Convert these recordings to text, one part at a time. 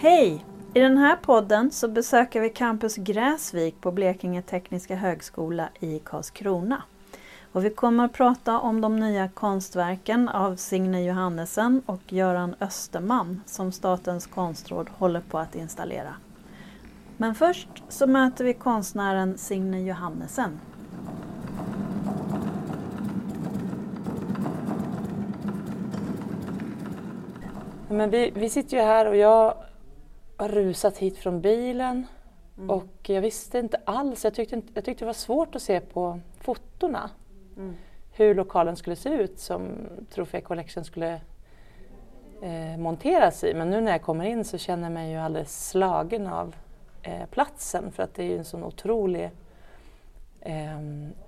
Hej! I den här podden så besöker vi Campus Gräsvik på Blekinge Tekniska Högskola i Karlskrona. Och vi kommer att prata om de nya konstverken av Signe Johannesen och Göran Österman som Statens konstråd håller på att installera. Men först så möter vi konstnären Signe Johannesen. Men vi, vi sitter ju här och jag rusat hit från bilen mm. och jag visste inte alls, jag tyckte, jag tyckte det var svårt att se på fotona mm. hur lokalen skulle se ut som Trofé Collection skulle eh, monteras i. Men nu när jag kommer in så känner jag mig ju alldeles slagen av eh, platsen för att det är ju en sån otrolig eh,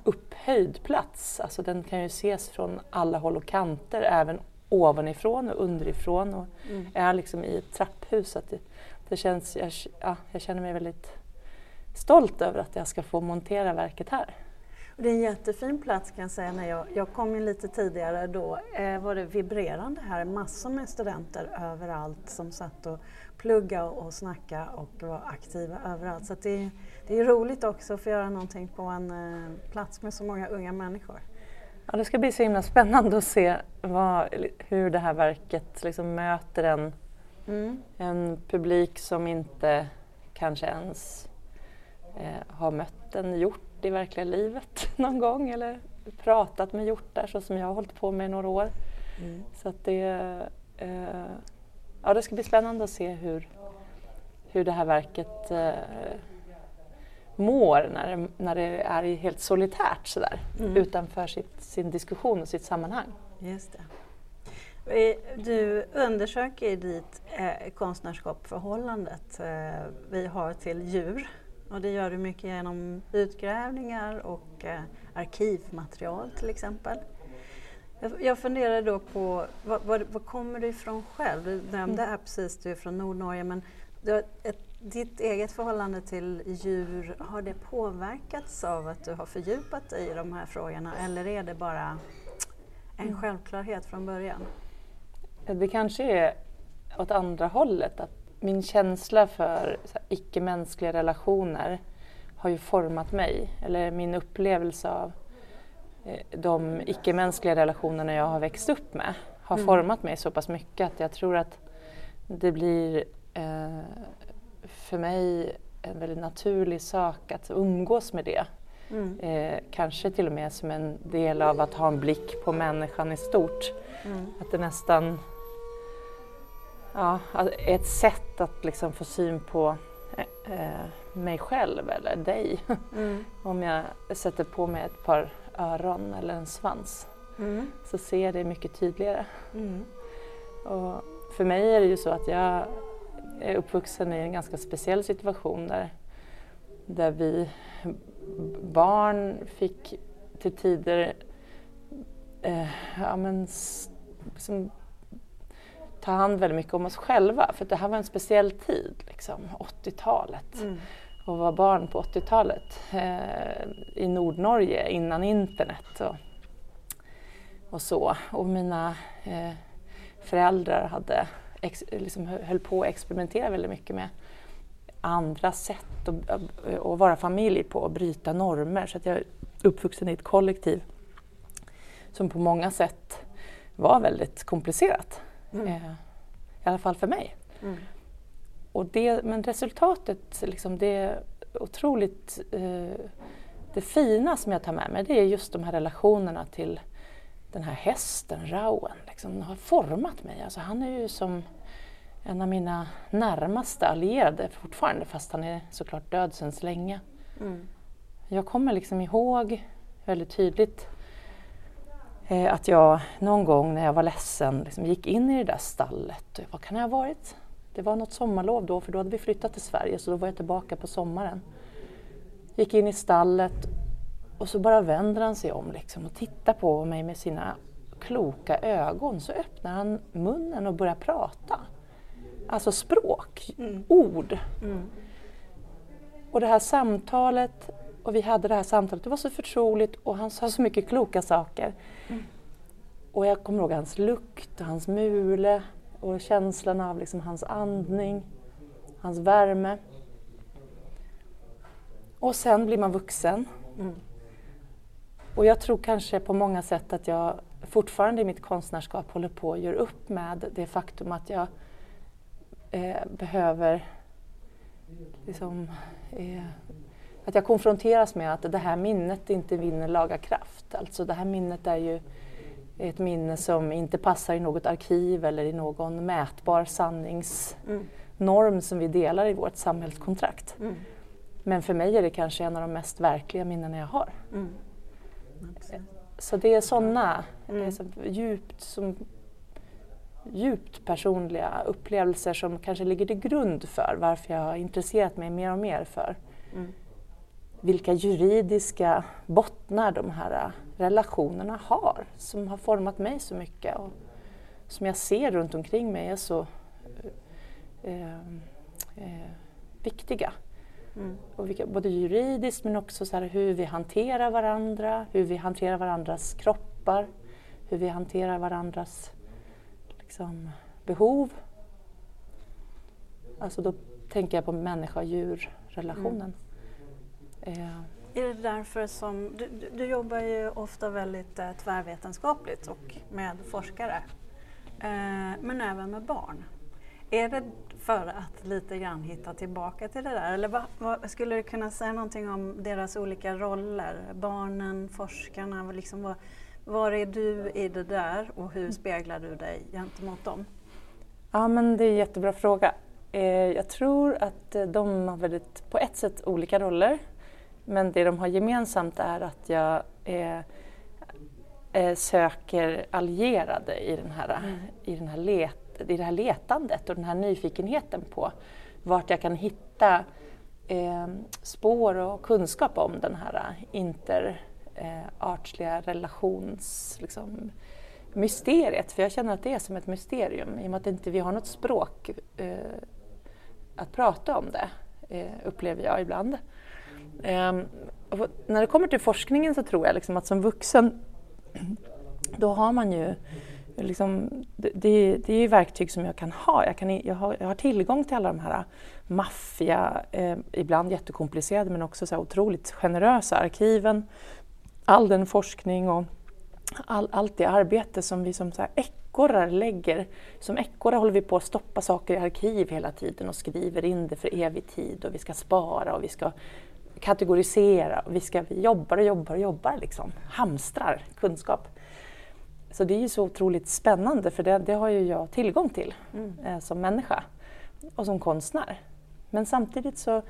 upphöjd plats. Alltså den kan ju ses från alla håll och kanter, även ovanifrån och underifrån och mm. är liksom i ett trapphus. Att det, det känns, jag, ja, jag känner mig väldigt stolt över att jag ska få montera verket här. Det är en jättefin plats kan jag säga. När jag, jag kom in lite tidigare då eh, var det vibrerande här. Massor med studenter överallt som satt och pluggade och snackade och var aktiva överallt. Så det, det är roligt också att få göra någonting på en eh, plats med så många unga människor. Ja, det ska bli så himla spännande att se vad, hur det här verket liksom möter en, mm. en publik som inte kanske ens eh, har mött en hjort i verkliga livet någon gång eller pratat med hjortar så som jag har hållit på med i några år. Mm. Så att det, eh, ja, det ska bli spännande att se hur, hur det här verket eh, mår när det, när det är helt solitärt sådär mm. utanför sitt, sin diskussion och sitt sammanhang. Just det. Du undersöker ditt eh, konstnärskap förhållandet eh, vi har till djur och det gör du mycket genom utgrävningar och eh, arkivmaterial till exempel. Jag, jag funderar då på, var, var, var kommer du ifrån själv? Du nämnde mm. precis du är från Nordnorge men du ett ditt eget förhållande till djur, har det påverkats av att du har fördjupat dig i de här frågorna eller är det bara en mm. självklarhet från början? Det kanske är åt andra hållet, att min känsla för icke-mänskliga relationer har ju format mig, eller min upplevelse av eh, de icke-mänskliga relationerna jag har växt upp med har mm. format mig så pass mycket att jag tror att det blir eh, för mig en väldigt naturlig sak att umgås med det. Mm. Eh, kanske till och med som en del av att ha en blick på människan i stort. Mm. Att det nästan ja, är ett sätt att liksom få syn på eh, eh mig själv eller dig. Mm. Om jag sätter på mig ett par öron eller en svans mm. så ser jag det mycket tydligare. Mm. Och för mig är det ju så att jag är uppvuxen i en ganska speciell situation där, där vi barn fick till tider eh, ja, men, liksom, ta hand väldigt mycket om oss själva. För det här var en speciell tid, liksom, 80-talet. Mm. Och var barn på 80-talet eh, i Nordnorge innan internet och, och så. Och mina eh, föräldrar hade ex, liksom höll på att experimentera väldigt mycket med andra sätt att, att vara familj på och bryta normer. Så att jag är uppvuxen i ett kollektiv som på många sätt var väldigt komplicerat. Mm. Eh, I alla fall för mig. Mm. Och det, men resultatet, liksom det otroligt eh, det fina som jag tar med mig det är just de här relationerna till den här hästen, Rauen, liksom, har format mig. Alltså, han är ju som en av mina närmaste allierade fortfarande, fast han är såklart död sedan så länge. Mm. Jag kommer liksom ihåg väldigt tydligt eh, att jag någon gång när jag var ledsen liksom gick in i det där stallet. Vad kan det ha varit? Det var något sommarlov då, för då hade vi flyttat till Sverige, så då var jag tillbaka på sommaren. Gick in i stallet och så bara vänder han sig om liksom och tittar på mig med sina kloka ögon. Så öppnar han munnen och börjar prata. Alltså språk, mm. ord. Mm. Och det här samtalet, och vi hade det här samtalet, det var så förtroligt och han sa så mycket kloka saker. Mm. Och jag kommer ihåg hans lukt och hans mule och känslan av liksom hans andning. hans värme. Och sen blir man vuxen. Mm. Och jag tror kanske på många sätt att jag fortfarande i mitt konstnärskap håller på att göra upp med det faktum att jag eh, behöver liksom, eh, att jag konfronteras med att det här minnet inte vinner laga kraft. Alltså det här minnet är ju ett minne som inte passar i något arkiv eller i någon mätbar sanningsnorm som vi delar i vårt samhällskontrakt. Mm. Men för mig är det kanske en av de mest verkliga minnena jag har. Mm. Så det är sådana mm. djupt, som, djupt personliga upplevelser som kanske ligger till grund för varför jag har intresserat mig mer och mer för mm. Vilka juridiska bottnar de här relationerna har som har format mig så mycket och som jag ser runt omkring mig är så eh, eh, viktiga. Mm. Och vilka, både juridiskt men också så hur vi hanterar varandra, hur vi hanterar varandras kroppar, hur vi hanterar varandras liksom, behov. Alltså då tänker jag på människa-djur-relationen. Mm. Eh. Är det därför som, du, du jobbar ju ofta väldigt eh, tvärvetenskapligt och med forskare, eh, men även med barn. Är det för att lite grann hitta tillbaka till det där? Eller vad, vad, skulle du kunna säga någonting om deras olika roller? Barnen, forskarna, liksom vad, var är du i det där och hur speglar du dig gentemot dem? Ja men det är en jättebra fråga. Eh, jag tror att eh, de har väldigt, på ett sätt olika roller. Men det de har gemensamt är att jag eh, eh, söker allierade i den här, mm. i den här let, i det här letandet och den här nyfikenheten på vart jag kan hitta eh, spår och kunskap om den här interartsliga eh, relations... Liksom, mysteriet, för jag känner att det är som ett mysterium i och med att inte vi har något språk eh, att prata om det, eh, upplever jag ibland. Eh, när det kommer till forskningen så tror jag liksom att som vuxen då har man ju liksom, det, det, är ju verktyg som jag kan ha. Jag, kan, jag, har, jag har tillgång till alla de här äh, maffiga, eh, äh, ibland jättekomplicerade men också så otroligt generösa arkiven. All den forskning och all, allt det arbete som vi som så här ekorrar lägger. Som ekorrar håller vi på att stoppa saker i arkiv hela tiden och skriver in det för evig tid och vi ska spara och vi ska kategorisera vi, ska, vi jobbar och jobbar och jobbar liksom. Hamstrar kunskap. Så det är ju så otroligt spännande för det, det har ju jag tillgång till mm. eh, som människa och som konstnär. Men samtidigt så,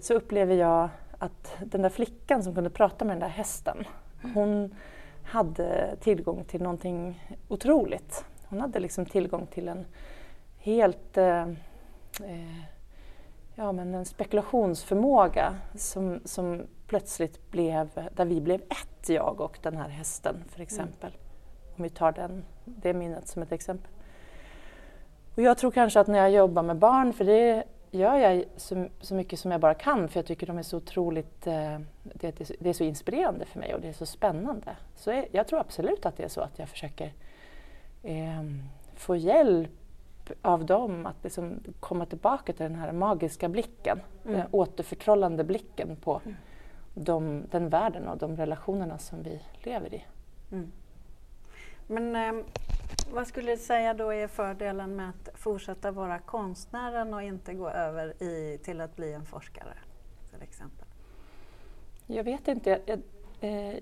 så upplever jag att den där flickan som kunde prata med den där hästen, mm. hon hade tillgång till någonting otroligt. Hon hade liksom tillgång till en helt eh, eh, ja, men en spekulationsförmåga som, som plötsligt blev, där vi blev ett, jag och den här hästen för exempel. Mm. Om vi tar den, det minnet som ett exempel. Och jag tror kanske att när jag jobbar med barn, för det gör jag så, så mycket som jag bara kan för jag tycker de är så otroligt, eh, det, det, är så inspirerande för mig och det är så spännande. Så jag, jag tror absolut att det är så att jag försöker eh, få hjälp av dem att liksom komma tillbaka till den här magiska blicken, mm. den återförtrollande blicken på mm. de, den världen och de relationerna som vi lever i. Mm. Men eh, vad skulle du säga då är fördelen med att fortsätta vara konstnären och inte gå över i, till att bli en forskare till exempel? Jag vet inte. Jag, eh,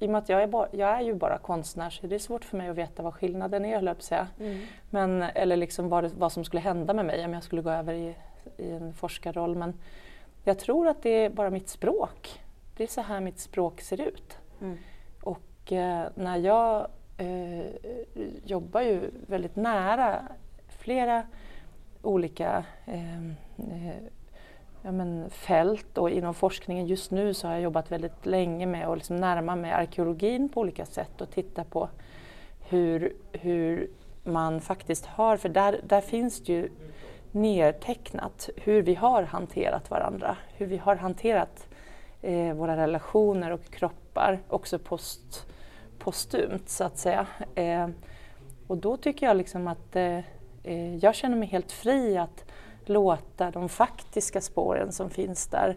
i, och med att jag är, bara, jag är ju bara konstnär så det är svårt för mig att veta vad skillnaden är, höll jag säga. Mm. Men, eller liksom vad, vad som skulle hända med mig om jag skulle gå över i, i en forskarroll. Men jag tror att det är bara mitt språk. Det är så här mitt språk ser ut. Mm. Och eh, när jag eh, jobbar ju väldigt nära flera olika eh, eh, ja, men fält och inom forskningen just nu så har jag jobbat väldigt länge med att liksom närma mig arkeologin på olika sätt och titta på hur, hur man faktiskt har, för där, där finns det ju nedtecknat hur vi har hanterat varandra, hur vi har hanterat eh, våra relationer och kroppar också post, postumt så att säga. Eh, och då tycker jag liksom att eh, eh jag känner mig helt fri att låta de faktiska spåren som finns där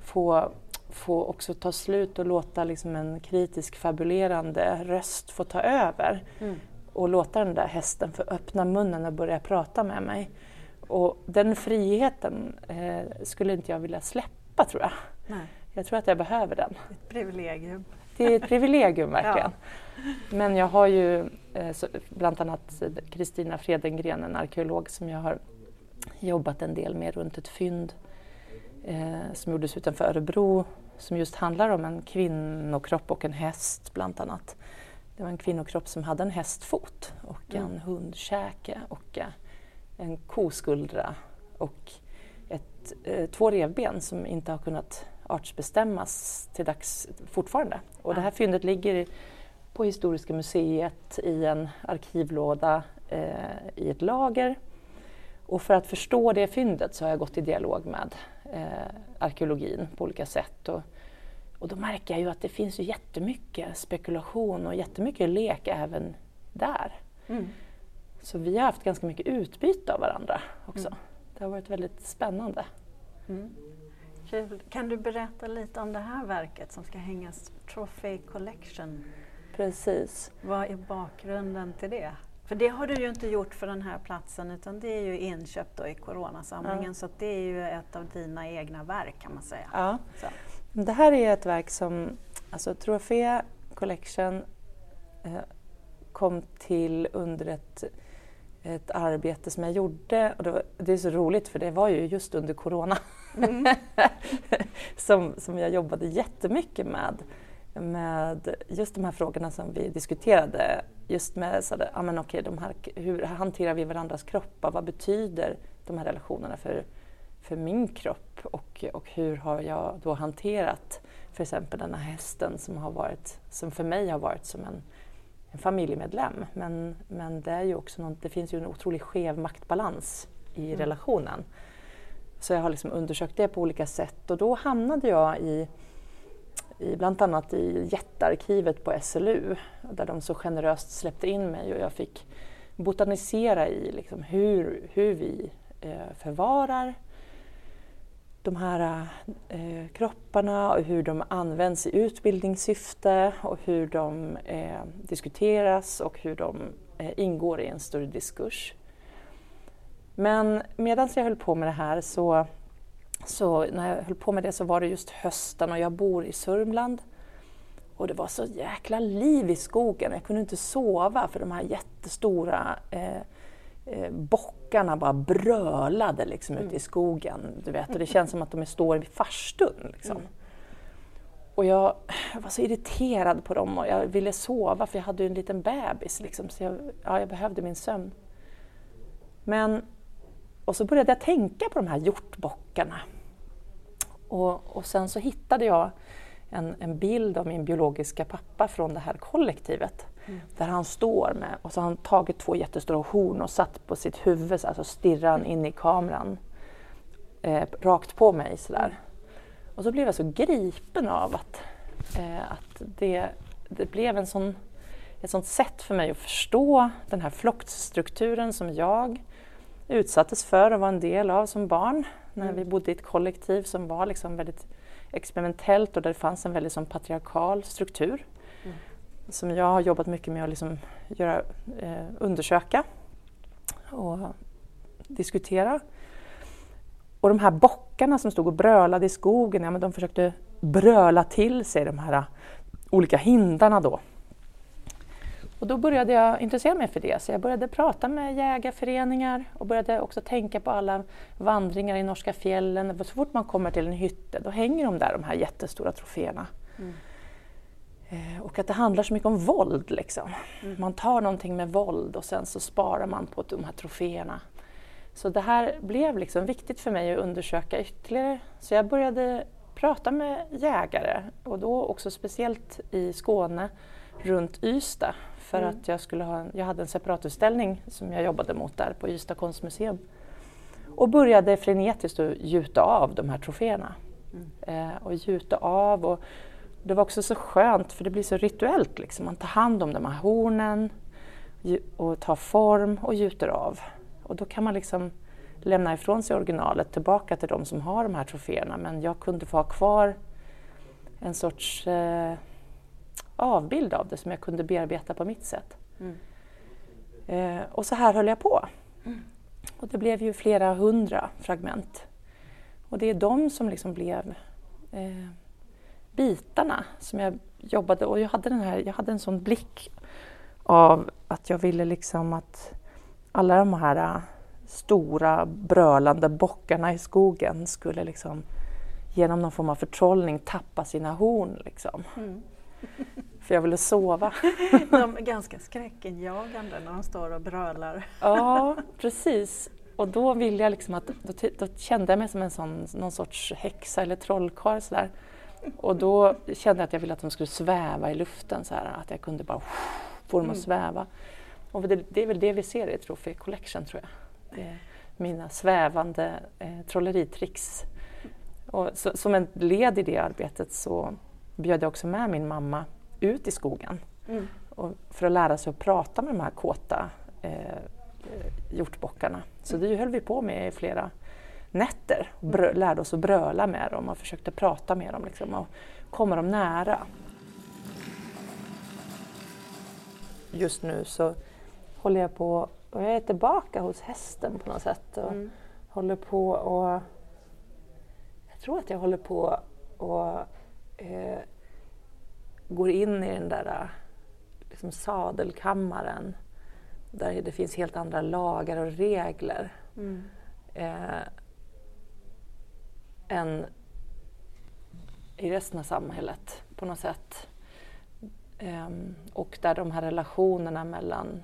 få, få också ta slut och låta liksom en kritisk fabulerande röst få ta över. Mm. Och låta den där hästen få öppna munnen och börja prata med mig. Och den friheten eh, skulle inte jag vilja släppa tror jag. Nej. Jag tror att jag behöver den. Ett privilegium. Det är ett privilegium verkligen. Ja. Men jag har ju eh, bland annat Kristina Fredengren, en arkeolog som jag har jobbat en del med runt ett fynd eh, som gjordes utanför Örebro som just handlar om en kvinnokropp och en häst bland annat. Det var en kvinnokropp som hade en hästfot och mm. en hundkäke och eh, en koskuldra och ett, eh, två revben som inte har kunnat artsbestämmas till dags fortfarande. Och det här fyndet ligger på Historiska museet i en arkivlåda eh, i ett lager. Och för att förstå det fyndet så har jag gått i dialog med eh, arkeologin på olika sätt. Och, och då märker jag ju att det finns ju jättemycket spekulation och jättemycket lek även där. Mm. Så vi har haft ganska mycket utbyte av varandra också. Mm. Det har varit väldigt spännande. Mm. Kan du berätta lite om det här verket som ska hängas, Trophy Collection? Precis. Vad är bakgrunden till det? För det har du ju inte gjort för den här platsen utan det är ju inköpt i Coronasamlingen ja. så det är ju ett av dina egna verk kan man säga. Ja. Så. Det här är ett verk som, alltså Trofea Collection eh, kom till under ett ett arbete som jag gjorde och det, var, det, är så roligt för det var ju just under Corona mm. som, som jag jobbade jättemycket med, med just de här frågorna som vi diskuterade. Just med så där, men okej, de här, hur hanterar vi varandras kroppar? Vad betyder de här relationerna för, för min kropp? Och, och hur har jag då hanterat för exempel den här hästen som, har varit, som för mig har varit som en en familjemedlem. Men, men det, är ju också något, det finns ju en otroligt skev maktbalans i mm. relationen. Så jag har liksom undersökt det på olika sätt och då hamnade jag i, i bland annat i jättearkivet på SLU där de så generöst släppte in mig och jag fick botanisera i liksom hur, hur vi eh, förvarar de här eh, kropparna och hur de används i utbildningssyfte och hur de eh, diskuteras och hur de eh, ingår i en större diskurs. Men medan jag höll på med det här så, så när jag höll på med det så var det just hösten och jag bor i Sörmland och det var så jäkla liv i skogen. Jag kunde inte sova för de här jättestora eh, eh, bockarna bara brölade liksom mm. ute i skogen. Du vet, och det känns som att de står i farstun. Liksom. Mm. Och jag, jag, var så irriterad på dem och jag ville sova för jag hade ju en liten bebis. Liksom, så jag, ja, jag behövde min sömn. Men, och så började jag tänka på de här hjortbockarna. Och, och sen så hittade jag en, en bild av min biologiska pappa från det här kollektivet. Mm. Där han står med, och så har han tagit två jättestora horn och satt på sitt huvud så alltså stirrar han in i kameran. Eh, rakt på mig sådär. Och så blev jag så gripen av att, eh, att det, det blev en sån, ett sånt sätt för mig att förstå den här flockstrukturen som jag utsattes för och var en del av som barn när mm. vi bodde i ett kollektiv som var liksom väldigt experimentellt och där det fanns en väldigt som patriarkal struktur mm. som jag har jobbat mycket med att liksom göra, eh, undersöka och diskutera. Och de här bockarna som stod och brölade i skogen, ja, men de försökte bröla till sig de här olika hindarna då. Och då började jag intressera mig för det, så jag började prata med jägarföreningar och började också tänka på alla vandringar i norska fjällen. Så fort man kommer till en hytte, då hänger de där, de här jättestora troféerna. Mm. Eh, och att det handlar så mycket om våld. Liksom. Mm. Man tar någonting med våld och sen så sparar man på de här troféerna. Så det här blev liksom viktigt för mig att undersöka ytterligare. Så jag började prata med jägare och då också speciellt i Skåne runt Ystad för mm. att jag, skulle ha en, jag hade en separatutställning som jag jobbade mot där på Ystad konstmuseum. Och började frenetiskt att gjuta av de här troféerna. Mm. Eh, och gjuta av. Och det var också så skönt för det blir så rituellt. Liksom. Man tar hand om de här hornen och tar form och gjuter av. Och då kan man liksom lämna ifrån sig originalet tillbaka till de som har de här troféerna men jag kunde få ha kvar en sorts eh, avbild av det som jag kunde bearbeta på mitt sätt. Mm. Eh, och så här höll jag på. Mm. Och det blev ju flera hundra fragment. Och det är de som liksom blev eh, bitarna som jag jobbade och jag hade, den här, jag hade en sån blick av att jag ville liksom att alla de här äh, stora brölande bockarna i skogen skulle liksom genom någon form av förtrollning tappa sina horn. Liksom. Mm. För jag ville sova. de är ganska skräckinjagande när de står och brölar. ja, precis. Och då ville jag liksom att, då, då, kände jag mig som en sån, någon sorts häxa eller trollkarl sådär. Och då kände jag att jag ville att de skulle sväva i luften så här, att jag kunde bara få dem att mm. sväva. Och det, det, är väl det vi ser i Trophy Collection tror jag. mina svävande eh, trolleritricks. Och så, som en led i det arbetet så bjöd jag också med min mamma ut i skogen mm. för att lära sig att prata med de här kåta eh, hjortbockarna. Så det höll vi på med i flera nätter. Och brö, lärde oss att bröla med dem och försökte prata med dem liksom, och komma dem nära. Just nu så håller jag på och jag är tillbaka hos hästen på något sätt och mm. håller på och jag tror att jag håller på och eh, går in i den där liksom sadelkammaren där det finns helt andra lagar och regler. Mm. Eh, än i resten av samhället på något sätt. Um, och där de här relationerna mellan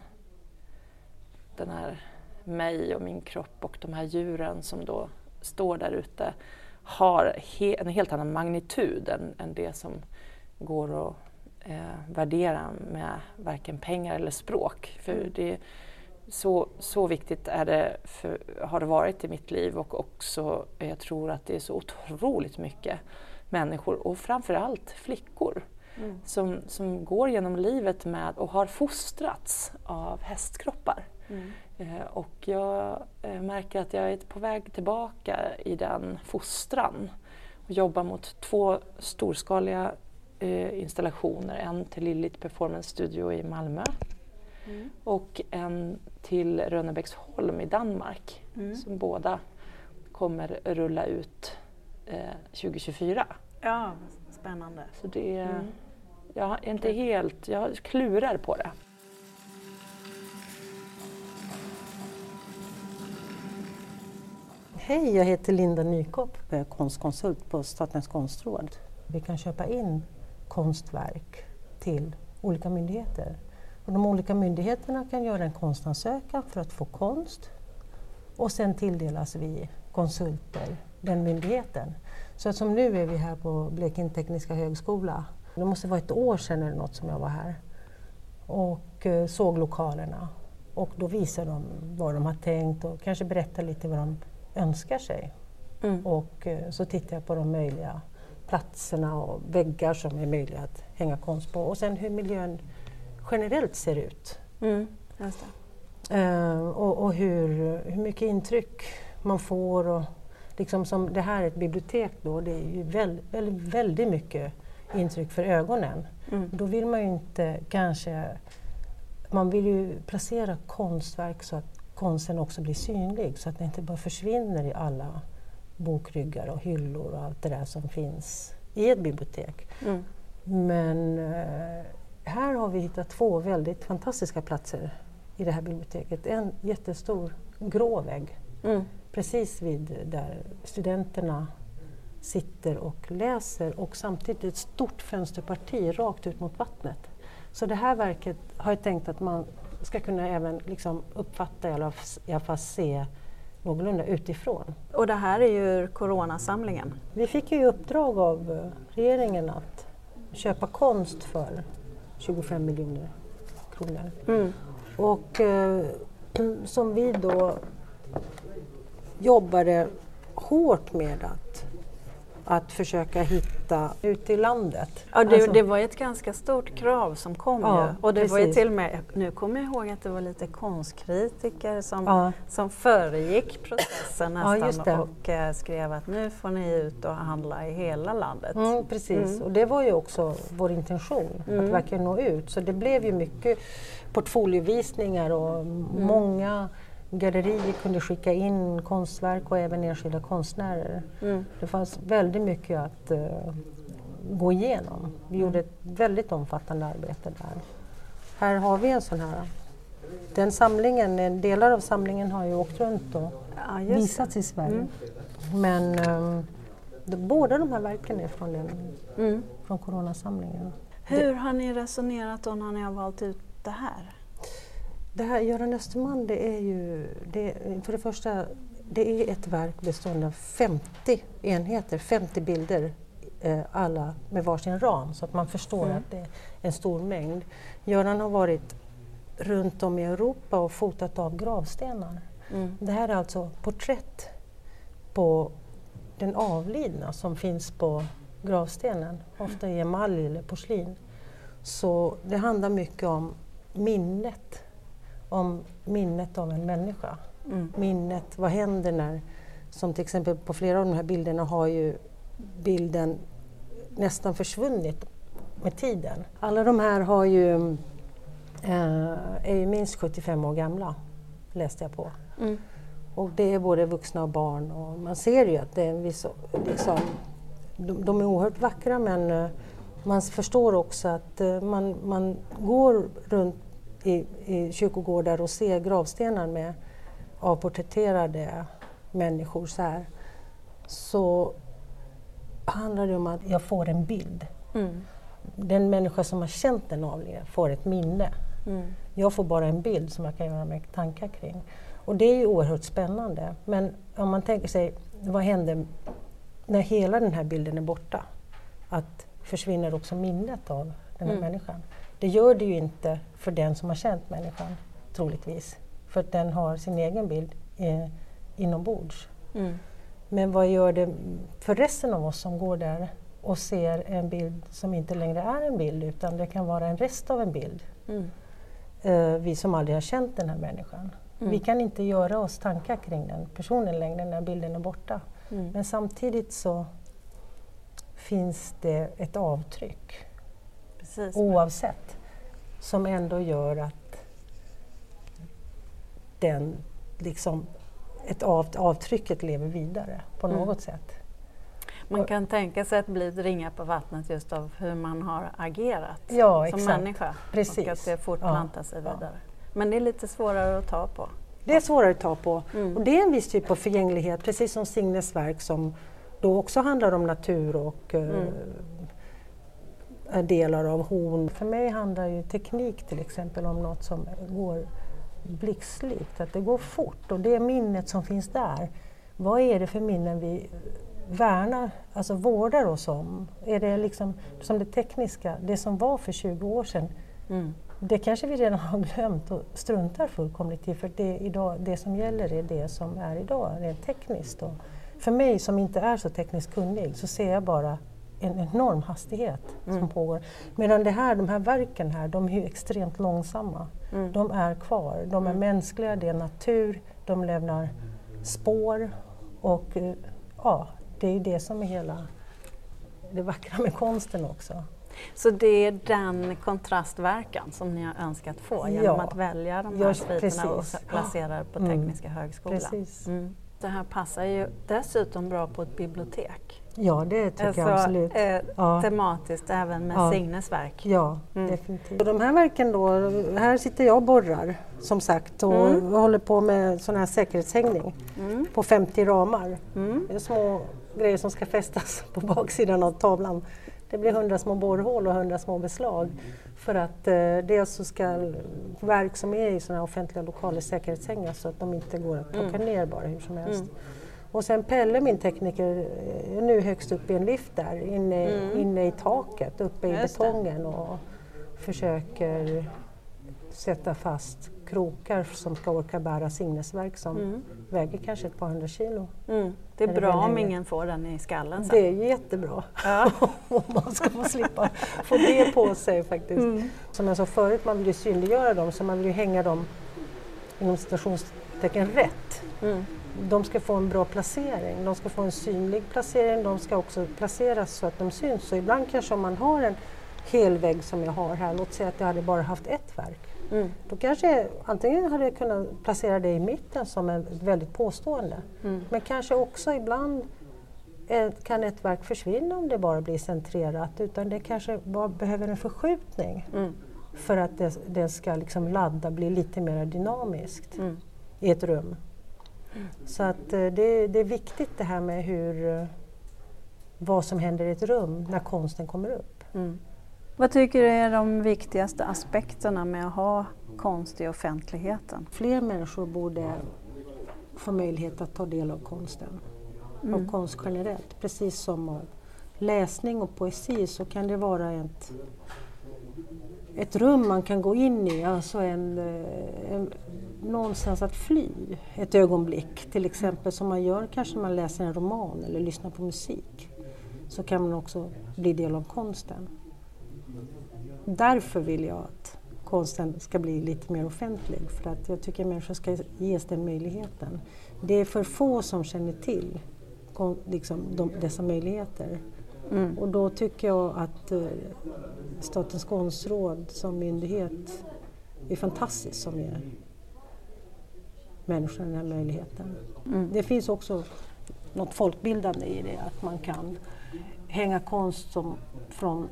den här mig och min kropp och de här djuren som då står där ute har he en helt annan magnitud än, än det som går att eh, värdera med varken pengar eller språk. För det, så, så viktigt är det för, har det varit i mitt liv och också jag tror att det är så otroligt mycket människor och framförallt flickor mm. som, som går genom livet med och har fostrats av hästkroppar. Mm. Eh, och jag eh, märker att jag är på väg tillbaka i den fostran och jobbar mot två storskaliga eh, installationer. En till Lillit Performance Studio i Malmö mm. och en till Rönnebäcksholm i Danmark mm. som båda kommer rulla ut eh, 2024. Ja, spännande. Så det, mm. Jag är inte helt, jag klurar på det. Hej, jag heter Linda Nykopp, konstkonsult på Statens konstråd. Vi kan köpa in konstverk till olika myndigheter. Och de olika myndigheterna kan göra en konstansökan för att få konst och sen tilldelas vi konsulter den myndigheten. Så som nu är vi här på Blekinge Tekniska Högskola. Det måste vara ett år sedan eller något som jag var här och eh, såg lokalerna. Och då visar de vad de har tänkt och kanske berättar lite vad de önskar sig. Mm. Och eh, så tittar jag på de möjliga platserna och väggar som är möjliga att hänga konst på och sen hur miljön generellt ser ut. Mm, uh, och, och hur, hur mycket intryck man får. Och liksom som det här är ett bibliotek då, det är ju väldigt, väldigt, väldigt mycket intryck för ögonen. Mm. Då vill man ju inte kanske... Man vill ju placera konstverk så att konsten också blir synlig så att den inte bara försvinner i alla bokryggar och hyllor och allt det där som finns i ett bibliotek. Mm. Men eh, här har vi hittat två väldigt fantastiska platser i det här biblioteket. En jättestor grå vägg mm. precis vid där studenterna sitter och läser och samtidigt ett stort fönsterparti rakt ut mot vattnet. Så det här verket har jag tänkt att man ska kunna även liksom uppfatta, i alla fall se någorlunda utifrån. Och det här är ju Coronasamlingen. Vi fick ju uppdrag av eh, regeringen att köpa konst för 25 miljoner kronor. Mm. Och eh, som vi då jobbade hårt med att att försöka hitta ute i landet. Ja, det, Alltså- det var ett ganska stort krav som kom Ja, ju. Och det var ju till och med, nu kommer jag ihåg att det var lite konstkritiker som, Ja. som föregick processen Ja, nästan det. och eh, skrev att nu får ni ut och handla i hela landet. Mm, precis, och det var ju också vår intention, att verkligen nå ut. Så det blev ju mycket portfoliovisningar och många gallerier kunde skicka in konstverk och även enskilda konstnärer. Mm. Det fanns väldigt mycket att eh, gå igenom. Vi gjorde ett väldigt omfattande arbete där. Här har vi en sån här. Den samlingen, delar av samlingen har ju åkt runt och Ja, visats i Sverige. Men ehm, de, båda de här verken är från, den, Mm. från coronasamlingen. Hur har ni resonerat då när ni har valt ut det här? Det här Göran Österman, det är ju, det, för det första, det är ett verk bestående av 50 enheter, 50 bilder, eh, alla med varsin ram, så att man förstår Mm. att det är en stor mängd. Göran har varit runt om i Europa och fotat av gravstenar. Mm. Det här är alltså porträtt på den avlidna som finns på gravstenen, ofta i emalj eller porslin. Så det handlar mycket om minnet, om minnet av en människa. Mm. Minnet, vad händer när, som till exempel på flera av de här bilderna har ju bilden nästan försvunnit med tiden. Alla de här har ju, eh, är ju minst 75 år gamla, läste jag på. Mm. Och det är både vuxna och barn och man ser ju att det är en viss, liksom, de, de är oerhört vackra men eh, man förstår också att eh, man, man går runt i, i kyrkogårdar och ser gravstenar med avporträtterade människor så här. Så handlar det om att jag får en bild. Mm. Den människa som har känt den avlidne får ett minne. Mm. Jag får bara en bild som jag kan göra mig tankar kring. Och det är ju oerhört spännande. Men om man tänker sig, vad händer när hela den här bilden är borta? Att försvinner också minnet av den här Mm. människan? Det gör det ju inte för den som har känt människan, troligtvis. För att den har sin egen bild eh, inombords. Mm. Men vad gör det för resten av oss som går där och ser en bild som inte längre är en bild utan det kan vara en rest av en bild? Mm. eh, vi som aldrig har känt den här människan. Mm. Vi kan inte göra oss tankar kring den personen längre när bilden är borta. Mm. Men samtidigt så finns det ett avtryck Precis. oavsett som ändå gör att den liksom ett av, avtrycket lever vidare på Mm. något sätt. Man kan tänka sig att bli ett ringa på vattnet just av hur man har agerat Ja, som exakt. människa. Precis. Och att det fortplantar Ja, sig ja. vidare. Men det är lite svårare att ta på. Det är svårare att ta på. Mm. Och det är en viss typ av förgänglighet, precis som Signes verk som då också handlar om natur och eh, Mm. Är delar av horn. För mig handlar ju teknik till exempel om något som går blixtlikt, att det går fort och det minnet som finns där. Vad är det för minnen vi värnar, alltså vårdar oss om? Är det liksom som det tekniska, det som var för 20 år sedan, Mm. det kanske vi redan har glömt och struntar fullkomligt i för det, idag, det som gäller är det som är idag, rent tekniskt. Och för mig som inte är så tekniskt kunnig så ser jag bara en enorm hastighet som Mm. pågår. Medan det här, de här verken här, de är ju extremt långsamma. Mm. De är kvar, de är Mm. mänskliga, det är natur, de lämnar spår och eh, ja, det är ju det som är hela det vackra med konsten också. Så det är den kontrastverkan som ni har önskat få genom Ja. att välja de här Ja, sviterna och placera på Mm. Tekniska högskolan. Precis. Mm. Det här passar ju dessutom bra på ett bibliotek. Ja, det tycker jag Alltså, absolut. eh, Ja. tematiskt även med Ja. Signes verk. Ja, Mm. definitivt. Och de här verken då, här sitter jag och borrar som sagt och Mm. håller på med sån här säkerhetshängning Mm. på 50 ramar. Mm. Det är små grejer som ska fästas på baksidan av tavlan. Det blir 100 små borrhål och 100 små beslag för att eh, dels så ska verk som är i sådana här offentliga lokaler säkerhetshängas så att de inte går att plocka Mm. ner bara hur som helst. Och sen Pelle, min tekniker, är nu högst upp i en lift där, inne, Mm. inne i taket, uppe i Just det. betongen och försöker sätta fast krokar som ska orka bära sinnesverk som Mm. väger kanske ett par hundra kilo. Mm. Det är Är det bra väl om ingen får den i skallen sen. Det är jättebra Ja. om man ska få slippa få det på sig faktiskt. Mm. Som jag sa förut, man vill ju synliggöra dem så man vill ju hänga dem inom citationstecken rätt. Mm. De ska få en bra placering, de ska få en synlig placering, de ska också placeras så att de syns. Så ibland kanske om man har en hel vägg som jag har här, låt säga att jag hade bara haft ett verk. Mm. Då kanske antingen hade jag kunnat placera det i mitten som ett väldigt påstående. Mm. Men kanske också ibland eh, kan ett verk försvinna om det bara blir centrerat utan det kanske bara behöver en förskjutning Mm. för att det, det ska liksom ladda, bli lite mer dynamiskt Mm. i ett rum. Så att eh, det, det är viktigt det här med hur, eh, vad som händer i ett rum när konsten kommer upp. Mm. Vad tycker du är de viktigaste aspekterna med att ha konst i offentligheten? Fler människor borde få möjlighet att ta del av konsten, Mm. av konst generellt. Precis som av läsning och poesi så kan det vara ett, ett rum man kan gå in i, alltså en, eh, en, någonstans att fly ett ögonblick. Till exempel som man gör kanske när man läser en roman eller lyssnar på musik. Så kan man också bli del av konsten. Därför vill jag att konsten ska bli lite mer offentlig för att jag tycker att människor ska ges den möjligheten. Det är för få som känner till liksom, de, dessa möjligheter. Mm. Och då tycker jag att eh, Statens konstråd som myndighet är fantastiskt som ger människor den här möjligheten. Mm. Det finns också något folkbildande i det, att man kan hänga konst som från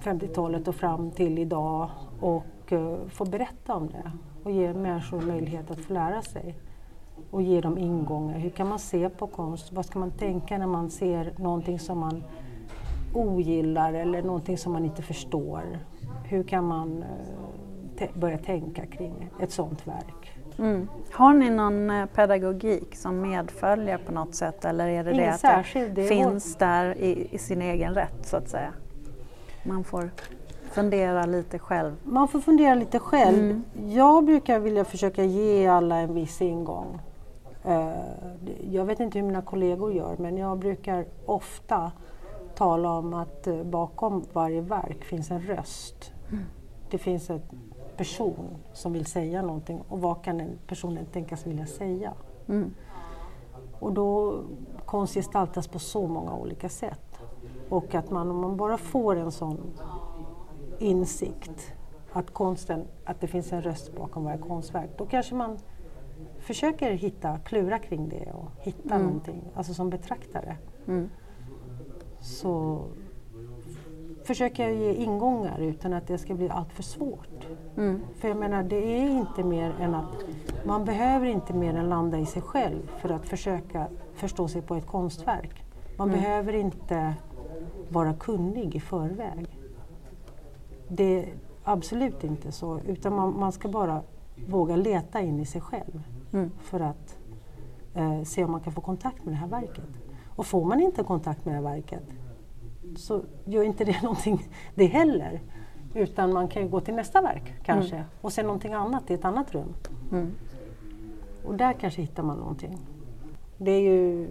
50-talet och fram till idag och eh, få berätta om det och ge människor möjlighet att få lära sig och ge dem ingångar. Hur kan man se på konst? Vad ska man tänka när man ser någonting som man ogillar eller någonting som man inte förstår? Hur kan man eh, börja tänka kring ett sådant verk? Mm. Har ni någon eh, pedagogik som medföljer på något sätt eller är det Ingen det att särskild, det är vår- finns där i, i sin egen rätt så att säga? Man får fundera lite själv. Man får fundera lite själv. Mm. Jag brukar vilja försöka ge alla en viss ingång. Eh, Jag vet inte hur mina kollegor gör men jag brukar ofta tala om att eh, bakom varje verk finns en röst. Det finns en person som vill säga någonting och vad kan den personen tänkas vilja säga? Mm. Och då konst gestaltas på så många olika sätt. Och att man, om man bara får en sån insikt att konsten, att det finns en röst bakom varje konstverk, då kanske man försöker hitta, klura kring det och hitta Mm. någonting, alltså som betraktare. Mm. Så försöker jag ge ingångar utan att det ska bli allt för svårt. Mm. För jag menar, det är inte mer än att man behöver inte mer än landa i sig själv för att försöka förstå sig på ett konstverk. Man Mm. behöver inte vara kunnig i förväg. Det är absolut inte så, utan man, man ska bara våga leta in i sig själv Mm. för att eh, se om man kan få kontakt med det här verket. Och får man inte kontakt med det här verket så gör inte det någonting det heller. Utan man kan ju gå till nästa verk kanske och se någonting annat i ett annat rum. Mm. Och där kanske hittar man någonting. Det är ju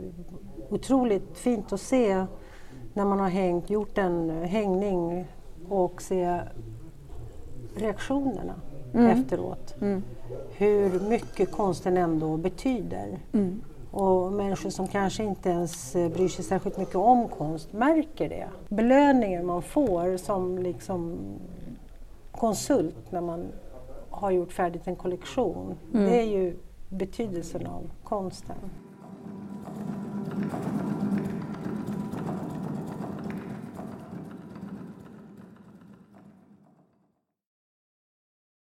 otroligt fint att se när man har hängt, gjort en hängning och se reaktionerna Mm. efteråt. Mm. Hur mycket konsten ändå betyder. Mm. Och människor som kanske inte ens eh, bryr sig särskilt mycket om konst märker det. Belöningen man får som liksom konsult när man har gjort färdigt en kollektion, Mm. det är ju betydelsen av konsten.